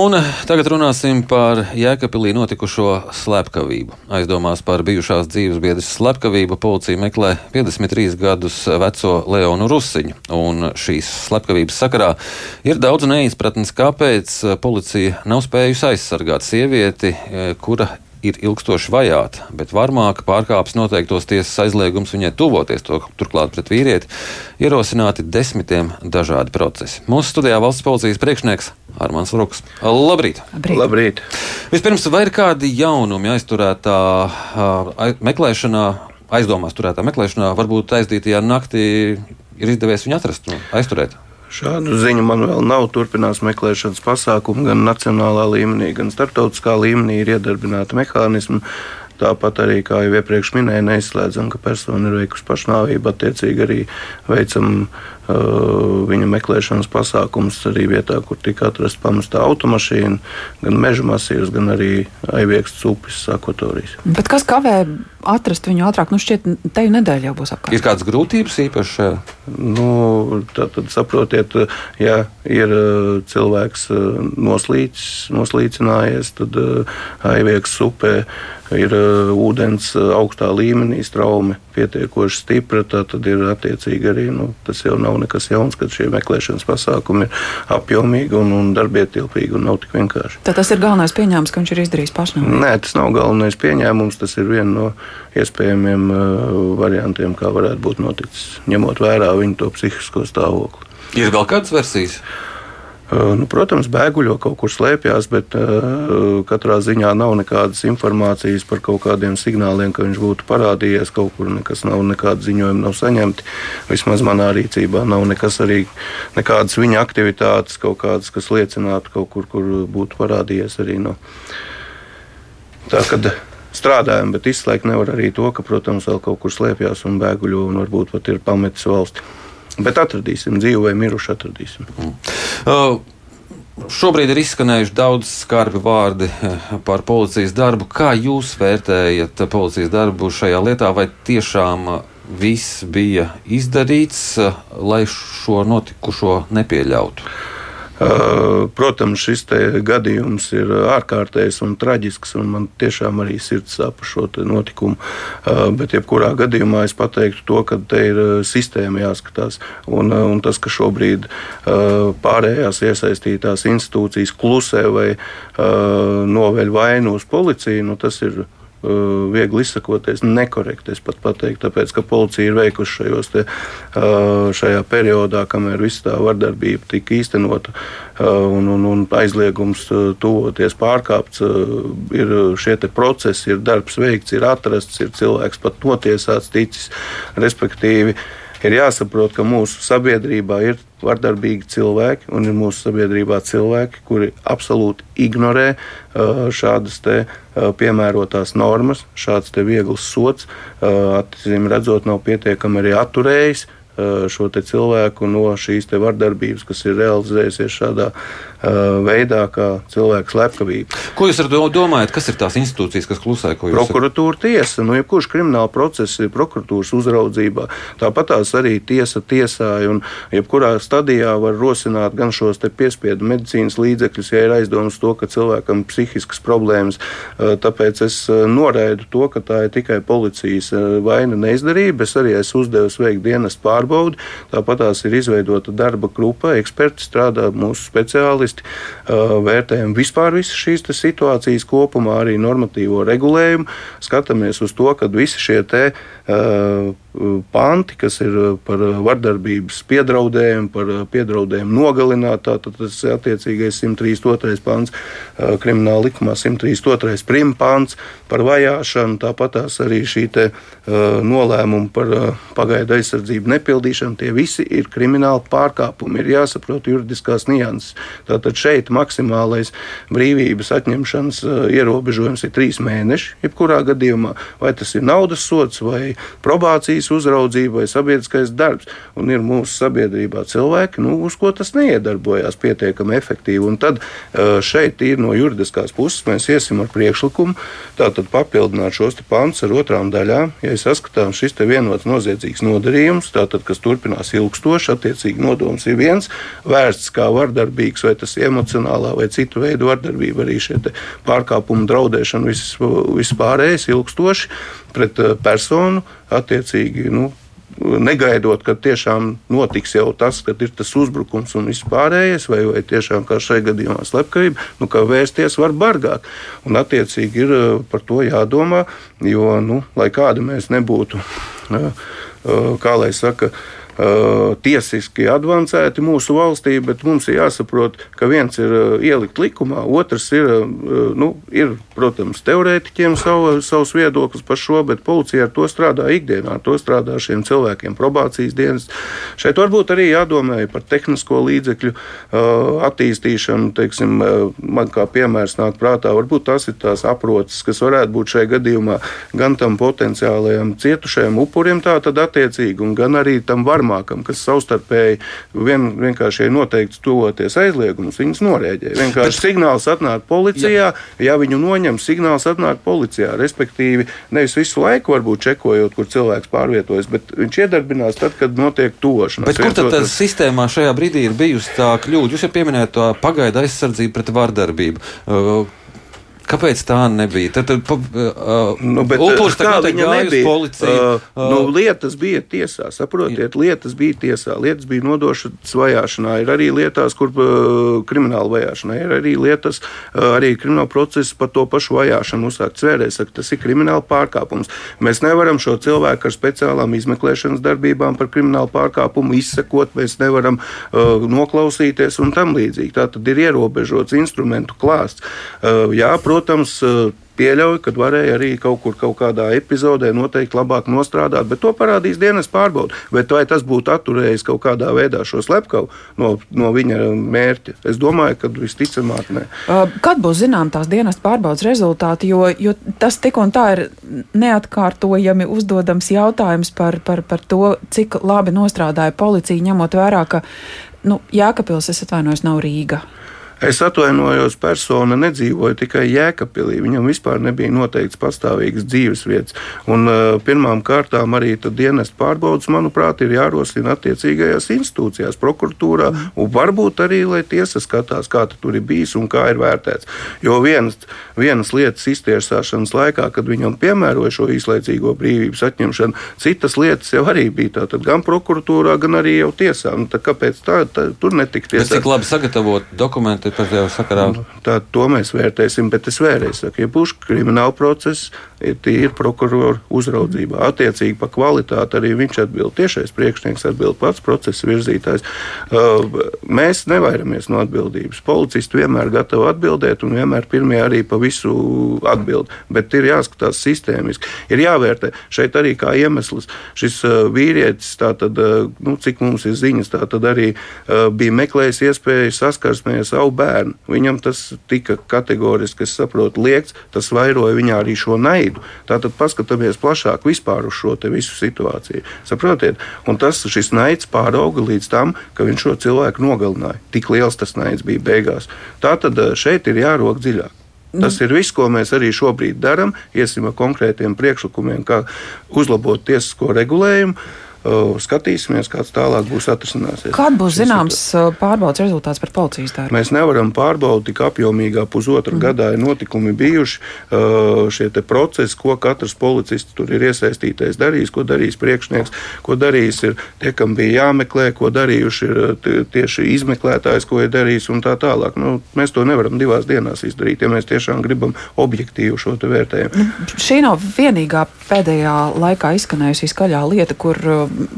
Un tagad runāsim par Jēkabīlī notikušo slepkavību. Aizdomās par bijušās dzīves biedras slepkavību policija meklē 53 gadus veco Leonu Rusiņu. Un šīs slepkavības sakarā ir daudz neizpratnes, kāpēc policija nav spējusi aizsargāt sievieti, kura ir ilgstoši vajāta, bet varmāka pārkāpis noteiktos tiesas aizliegums viņai tuvoties to turklāt pret vīrieti, ierosināti desmitiem dažādi procesi. Mūsu studijā valsts policijas priekšnieks Armāns Ruks. Labrīt! Labrīt. Labrīt. Vispirms, vai ir kādi jaunumi aizturētā meklēšanā, aizdomās turētā meklēšanā, varbūt aizdītajā naktī ir izdevies viņu atrast un aizturēt? Šādu ziņu man vēl nav. Turpinās meklēšanas pasākumi gan nacionālā līmenī, gan starptautiskā līmenī ir iedarbināti mehānismi. Tāpat arī, kā jau iepriekš minēju, neizslēdzam, ka persona ir veikusi pašnāvību. Attiecīgi arī veicam viņa meklēšanas pasākums arī vietā, kur tika atrasta pamestā automašīna, gan meža masīvs, gan arī aivieksts upes akvatorijas. Bet kas kavē atrast viņu ātrāk? Nu, šķiet, te jau nedēļa jau būs apkārt. Ir kādas grūtības īpaši šajā? Nu, tad, tad saprotiet, ja ir cilvēks noslīcis, noslīcinājies, tad aivieks upē ir uh, ūdens uh, augstā līmenī, straume pietiekoši stipra, tad ir attiecīgi arī nu, tas jau nav nekas jauns, kad šie meklēšanas pasākumi ir apjomīgi un, un darbietilpīgi un nav tik vienkārši. Tad tas ir galvenais pieņēmums, ka viņš ir izdarījis pašnāvību. Nē, tas nav galvenais pieņēmums, tas ir viens no iespējamiem uh, variantiem, kā varētu būt noticis, ņemot vērā viņu to psihisko stāvokli. Ir vēl kādas versijas? Uh, Nu, protams, bēguļo kaut kur slēpjas, bet uh, katrā ziņā nav nekādas informācijas par kaut kādiem signāliem, ka viņš būtu parādījies kaut kur. Nekas nav, nekāda ziņojuma nav saņemti. Vismaz manā rīcībā nav nekas arī, nekādas viņa aktivitātes, kaut kādas, kas liecinātu kaut kur, kur būtu parādījies arī. No. Tā kad strādājam, bet izslēgt nevar arī to, ka, protams, vēl kaut kur slēpjas un bēguļo un varbūt pat ir pametis valsti. Bet atradīsim, dzīvu vai mirušu atradīsim. Uh, Šobrīd ir izskanējuši daudz skarbi vārdi eh, par policijas darbu. Kā jūs vērtējat policijas darbu šajā lietā? Vai tiešām eh, viss bija izdarīts, eh, lai šo notikušo nepieļautu? Protams, šis gadījums ir ārkārtējs un traģisks, un man tiešām arī sirds sāp par šo notikumu. Bet, jebkurā gadījumā, es pateiktu to, ka te ir sistēma jāskatās. Un, un tas, ka šobrīd pārējās iesaistītās institūcijas klusē vai noveļ vainu uz policiju, nu, tas ir viegli izsakoties, nekorekti. Es pat pateiktu, tāpēc, ka policija ir veikusi šajos te, uh, šajā periodā, kamēr viss tā vardarbība tika īstenota uh, un, un, un aizliegums uh, tuvoties pārkāpts, uh, ir šie procesi, ir darbs veikts, ir atrasts, ir cilvēks pat notiesāts, ticis, respektīvi. Ir jāsaprot, ka mūsu sabiedrībā ir vardarbīgi cilvēki, un ir mūsu sabiedrībā cilvēki, kuri absolūti ignorē uh, šādas uh, piemērotās normas, šāds viegls sots, uh, atzīm redzot, nav pietiekami arī atturējis šo cilvēku no šīs vardarbības, kas ir realizējusies šādā uh, veidā, kā cilvēku slepkavība. Ko jūs ar to domājat? Kas ir tās institūcijas, kas klusē? Prokuratūra tiesa, nu, jebkurš krimināla process ir prokuratūras uzraudzībā. Tāpat tās arī tiesa tiesāja, un jebkurā stadijā var rosināt gan šos piespiedu medicīnas līdzekļus, ja ir aizdomas to, ka cilvēkam ir psihiskas problēmas. Eh, Tāpēc es eh, noraidu to, ka tā ir tikai policijas vaina neizdarība. Es arī esmu uzdevis veikt dienas pārbaudi. Tāpat tās ir izveidota darba grupa, eksperti strādā, mūsu speciālisti vērtējam vispār visas šīs situācijas kopumā, arī normatīvo regulējumu. Skatāmies uz to, ka visi šie te panti, kas ir par vardarbības piedraudējumu, par piedraudējumu nogalināt, tātad tas ir attiecīgais 132. pants uh, krimināla likumā, 132. prim pants par vajāšanu, tāpat arī šī te uh, nolēmuma par uh, pagaidu aizsardzību nepildīšanu, tie visi ir krimināli pārkāpumi. Ir jāsaprot juridiskās nianses. Tātad šeit maksimālais brīvības atņemšanas uh, ierobežojums ir trīs mēneši, jebkurā gadījumā, vai tas ir naudas sots vai probācijas policijas uzraudzība vai sabiedriskais darbs. Un ir mūsu sabiedrībā cilvēki, nu, uz ko tas neiedarbojās pietiekami efektīvi. Un tad šeit ir no juridiskās puses mēs iesim ar priekšlikumu, tātad papildināt šos pantus ar otrām daļām. Ja saskatām šis vienots noziedzīgs nodarījums, tātad, kas turpinās ilgstoši, attiecīgi nodoms ir viens, vērsts kā vardarbīgs, vai tas emocionālā vai citu veidu vardarbība, arī šie pārkāpumi, draudēšana, viss pārējais ilgstoši pret eh, personu, attiecīgi. Nu, Negaidot, ka tiešām notiks jau tas, kad ir tas uzbrukums un viss pārējais, vai, vai tiešām kā šajā gadījumā slepkavība, nu, kā vērsties var bargāk. Un, attiecīgi, ir eh, par to jādomā, jo, nu, lai kāda mēs nebūtu, eh, kā lai saka, Uh, tiesiski avansēti mūsu valstī, bet mums ir jāsaprot, ka viens ir uh, ielikt likumā, otrs ir, uh, nu, ir protams, teorētiķiem savu, savus viedokļus par šo, bet policija ar to strādā ikdienā, ar to strādā šiem cilvēkiem probācijas dienas. Šeit varbūt arī jādomā par tehnisko līdzekļu attīstīšanu. Teiksim, man kā piemērs nāk prātā, varbūt tas ir tās aproces, kas varētu būt šajā gadījumā gan tam potenciālajam cietušajam upurim, tā tad attiecīgi, un gan arī tam varmam varmākam, kas savstarpēji vien, vienkārši ir noteikts tuvoties aizliegumus, viņas norēģē. Vienkārši Bet... signāls atnāk policijā, jā. ja viņu noņem, signāls atnāk policijā. Respektīvi, nevis visu laiku varbūt čekojot, kur cilvēks pārvietojas, bet viņš iedarbinās tad, kad notiek tošanās. Bet kur tad tas sistēmā šajā brīdī ir bijusi tā kļūda? Jūs jau pieminējāt to pagaidu aizsardzību pret vardarbību. Uh, Kāpēc tā nebija? Tad, tad uh, nu, upuris tā kā nebija. Policija, uh, uh, nu, lietas bija tiesā, saprotiet, lietas bija tiesā, lietas bija nodošas vajāšanā, ir arī lietās, kur uh, krimināla vajāšanā, ir arī lietas, uh, arī krimināla procesa par to pašu vajāšanu uzsākt. Svērēs, ka tas ir krimināla pārkāpums. Mēs nevaram šo cilvēku ar speciālām izmeklēšanas darbībām par kriminālu pārkāpumu izsekot, mēs nevaram uh, noklausīties un tam līdzīgi. Tā tad ir ierobežots instrumentu klāsts. Uh, jā, protams, protams, eh, pieļauju, ka varēja arī kaut kur kaut kādā epizodē noteikti labāk nostrādāt, bet to parādīs dienas pārbaude. Bet vai tas būtu atturējis kaut kādā veidā šo slepkavu no, no viņa mērķa? Es domāju, ka visticamāk nē. Kad būs zinām tās dienas pārbaudas rezultāti, jo, jo tas tik un tā ir neatkārtojami uzdodams jautājums par, par, par to, cik labi nostrādāja policija, ņemot vērā, ka nu, Jēkabils, es atvainojos, nav Rīga. Es atvainojos, persona nedzīvoja tikai Jēkabīlī. Viņam vispār nebija noteikts pastāvīgas dzīves vietas. Un, uh, pirmām kārtām arī dienas pārbaudas, manuprāt, ir jārosina attiecīgajās institūcijās, prokuratūrā, un varbūt arī, lai tiesa skatās, kā tur ir bijis un kā ir vērtēts. Jo vienas, vienas lietas iztiesāšanas laikā, kad viņam piemēroja šo īslaicīgo brīvības atņemšanu, citas lietas jau arī bija tātad gan prokuratūrā, gan arī jau tiesā. Nu, tā kāpēc tā, tā tur netika tiesāta? Cik labi sagatavot dokumenti tev sakarā? Nu, tā, to mēs vērtēsim, bet es vēlreiz saku, ja būs krimināla process, ir tīri prokuroru uzraudzībā. Attiecīgi par kvalitāti arī viņš atbild. Tiešais priekšnieks atbild pats procesa virzītājs. Uh, mēs nevairamies no atbildības. Policisti vienmēr gatavi atbildēt un vienmēr pirmie arī pa visu atbild. Bet ir jāskatās sistēmiski. Ir jāvērtē šeit arī kā iemesls. Šis uh, vīrietis, tātad, uh, nu, cik mums ir ziņas, tātad arī bija meklējis iespēju saskarsmē ar savu bērnu. Viņam tas tika kategoriski, es saprotu, liekts. Tas vairoja viņā arī šo naidu. Tātad paskatāmies plašāk vispār uz šo visu situāciju. Saprotiet, un tas šis naids pārauga līdz tam, ka viņš šo cilvēku nogalināja. Tik liels tas naids bija beigās. Tātad eh, šeit ir jārok dziļāk. Tas ir viss, ko mēs arī šobrīd darām. Iesim ar konkrētiem priekšlikumiem, kā uzlabot tiesisko regulējumu Skatīsimies, kāds tālāk būs atrisināsies. Kāda būs zināms pārbaudas rezultāts par policijas darbu? Mēs nevaram pārbaudīt tik apjomīgā pusotra mm. gadā ir notikumi bijuši. Šie procesi, ko katrs policists tur ir iesaistītais, darījis, ko darījis priekšnieks, ko darījis ir tie, kam bija jāmeklē, ko darījuši ir tieši izmeklētājs, ko ir darījis un tā tālāk. Nu, mēs to nevaram divās dienās izdarīt, ja mēs tiešām gribam objektīvu šo vērtējumu. Nu, šī nav vienīgā pēdējā laikā izskanējusi skaļā lieta, kur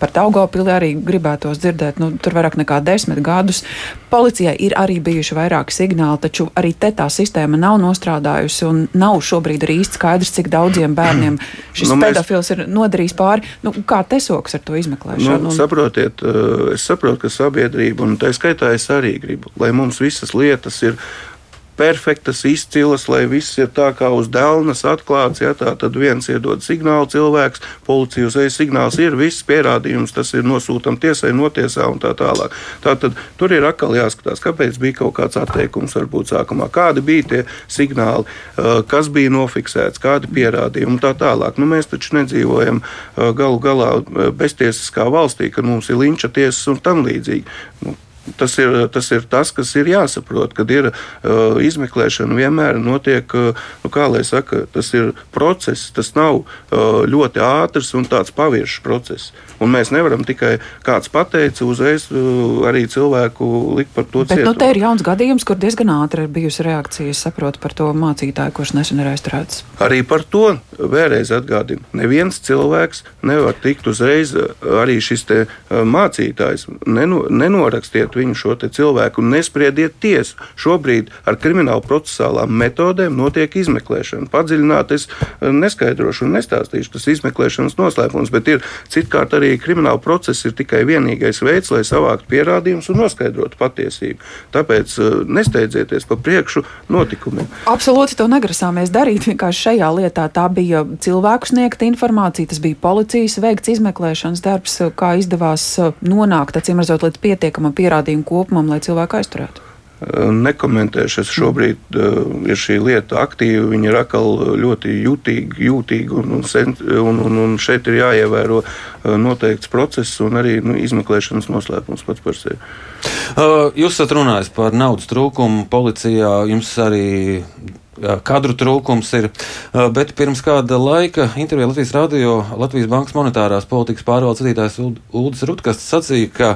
par Daugopili arī gribētos dzirdēt, nu, tur vairāk nekā desmit gadus. Policijai ir arī bijuši vairāki signāli, taču arī te tā sistēma nav nostrādājusi un nav šobrīd arī īsti skaidrs, cik daudziem bērniem šis nu, mēs... pedofils ir nodarījis pāri. Nu, kā tesoks ar to izmeklēšanu? Nu, un... Saprotiet, eh, es saprotu, ka sabiedrība, un tā skaitā es arī gribu, lai mums visas lietas ir perfektas, izcilas, lai viss ir tā kā uz dēlnes atklāts. Ja, tā tad viens iedod signālu cilvēks, policija uzreiz signāls ir, viss pierādījums, tas ir nosūtām tiesai, notiesā un tā tālāk. Tā tad tur ir atkal jāskatās, kāpēc bija kaut kāds atteikums varbūt sākumā, kādi bija tie signāli, kas bija nofiksēts, kādi pierādījumi un tā tālāk. Nu, mēs taču nedzīvojam galu galā beztiesiskā valstī, kad mums ir linča tiesas un tam līdzīgi. Nu, Tas ir, tas ir tas, kas ir jāsaprot, kad ir uh, izmeklēšana. Vienmēr notiek, uh, nu, kā lai saka, tas ir process, tas nav uh, ļoti ātrs un tāds paviršs process. Un mēs nevaram tikai kāds pateica, uzreiz uh, arī cilvēku likt par to cietumu. Nu, te ir jauns gadījums, kur diezgan ātri ir bijusi reakcija, saprot par to mācītāju, kurš nesen ir aizturēts. Arī par to vēlreiz atgādinu. Neviens cilvēks nevar tikt uzreiz, arī šis te uh, mācītājs neno, nenorakstiet viņu šo cilvēku un nespriediet tiesu. Šobrīd ar kriminālu procesālām metodēm notiek izmeklēšana. Padziļināti es eh, neskaidrošu un nestāstīšu tas izmeklēšanas noslēpums, bet ir citkārt arī krimināla process ir tikai vienīgais veids, lai savāktu pierādījumus un noskaidrotu patiesību. Tāpēc eh, nesteidzieties pa priekšu notikumiem. Absolūti to negrasāmies darīt. Vienkārši šajā lietā tā bija cilvēku sniegta informācija, tas bija policijas veikts izmeklēšanas darbs, kā izdevās eh, nonākt, acīm redzot, līdz pietiekamam pierādījumam pierādījumu kopumam, lai cilvēku aizturētu? Nekomentēšu. Es šobrīd uh, ir šī lieta aktīva. Viņa ir atkal ļoti jūtīga, jūtīga un, un, un, un šeit ir jāievēro noteikts process un arī nu, izmeklēšanas noslēpums pats par sevi. Uh, jūs esat runājis par naudas trūkumu policijā. Jums arī kadru trūkums ir. Bet pirms kāda laika intervijā Latvijas radio Latvijas Bankas monetārās politikas pārvaldes vadītājs Ulris Rutkasts sacīja, ka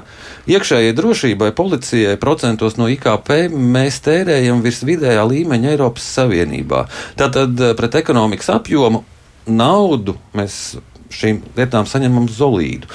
iekšējai drošībai policijai procentos no IKP mēs tērējam virs vidējā līmeņa Eiropas Savienībā. Tātad pret ekonomikas apjomu naudu mēs šīm lietām saņemam zolīdu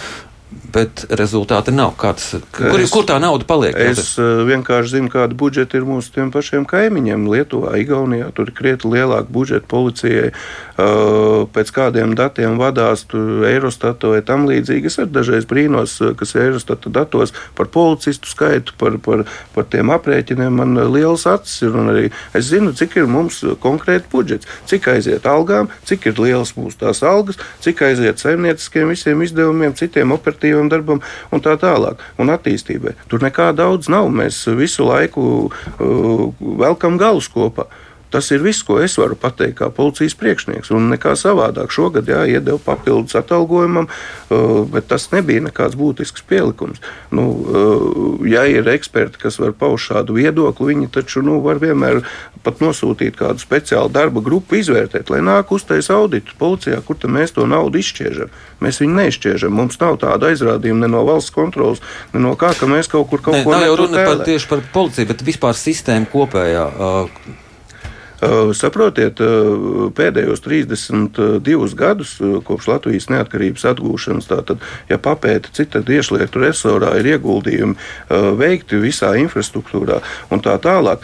bet rezultāti nav. Kāds, kur, es, kur tā nauda paliek? Es uh, vienkārši zinu, kāda budžeta ir mūsu tiem pašiem kaimiņiem. Lietuvā, Igaunijā tur ir krietni lielāka budžeta policijai. Uh, pēc kādiem datiem vadās Eurostata vai tam līdzīgi. Es dažreiz brīnos, uh, kas ir Eurostata datos par policistu skaitu, par, par, par tiem aprēķiniem. Man liels acis ir un arī es zinu, cik ir mums konkrēti budžets, cik aiziet algām, cik ir liels mūsu tās algas, cik aiziet saimnieciskiem visiem izdevumiem, citiem operatīviem darbam un tā tālāk, un attīstībai. Tur nekā daudz nav. Mēs visu laiku uh, velkam galus kopā. Tas ir viss, ko es varu pateikt, kā policijas priekšnieks. Un nekā savādāk. Šogad jā, iedeva papildus atalgojumam, uh, bet tas nebija nekāds būtisks pielikums. Nu, uh, ja ir eksperti, kas var paust šādu viedokli, viņi taču nu, var vienmēr pat nosūtīt kādu speciālu darba grupu, izvērtēt, lai nāk uztaisīt auditu policijā, kur mēs to naudu izšķiežam. Mēs viņu neizšķiežam. Mums nav tāda aizrādījuma ne no valsts kontrolas, ne no kā, ka mēs kaut kur kaut ne, ko tādu. Nav jau runa par, tieši par policiju, bet vispār sistēmu kopējā. Uh, Saprotiet, pēdējos 32 gadus kopš Latvijas neatkarības atgūšanas, tātad, ja papēta, cik tad iešlietu resorā ir ieguldījumi veikti visā infrastruktūrā un tā tālāk,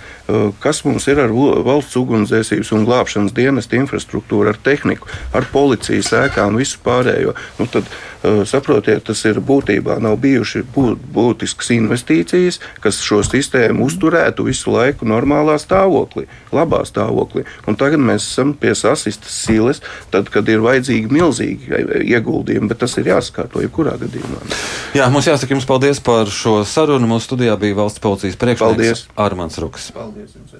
kas mums ir ar valsts ugunsdzēsības un glābšanas dienesta infrastruktūru, ar tehniku, ar policijas ēkām, visu pārējo. Nu, tad, saprotiet, tas ir būtībā nav bijuši būtiskas investīcijas, kas šo sistēmu uzturētu visu laiku normālā stāvoklī, labā stāvoklī stāvoklī. Un tagad mēs esam pie sasistas silas, tad, kad ir vajadzīgi milzīgi ieguldījumi, bet tas ir jāsakārto jebkurā gadījumā. Jā, mums jāsaka jums paldies par šo sarunu. Mūsu studijā bija valsts policijas priekšnieks Armāns Rukas. Paldies! Jums arī.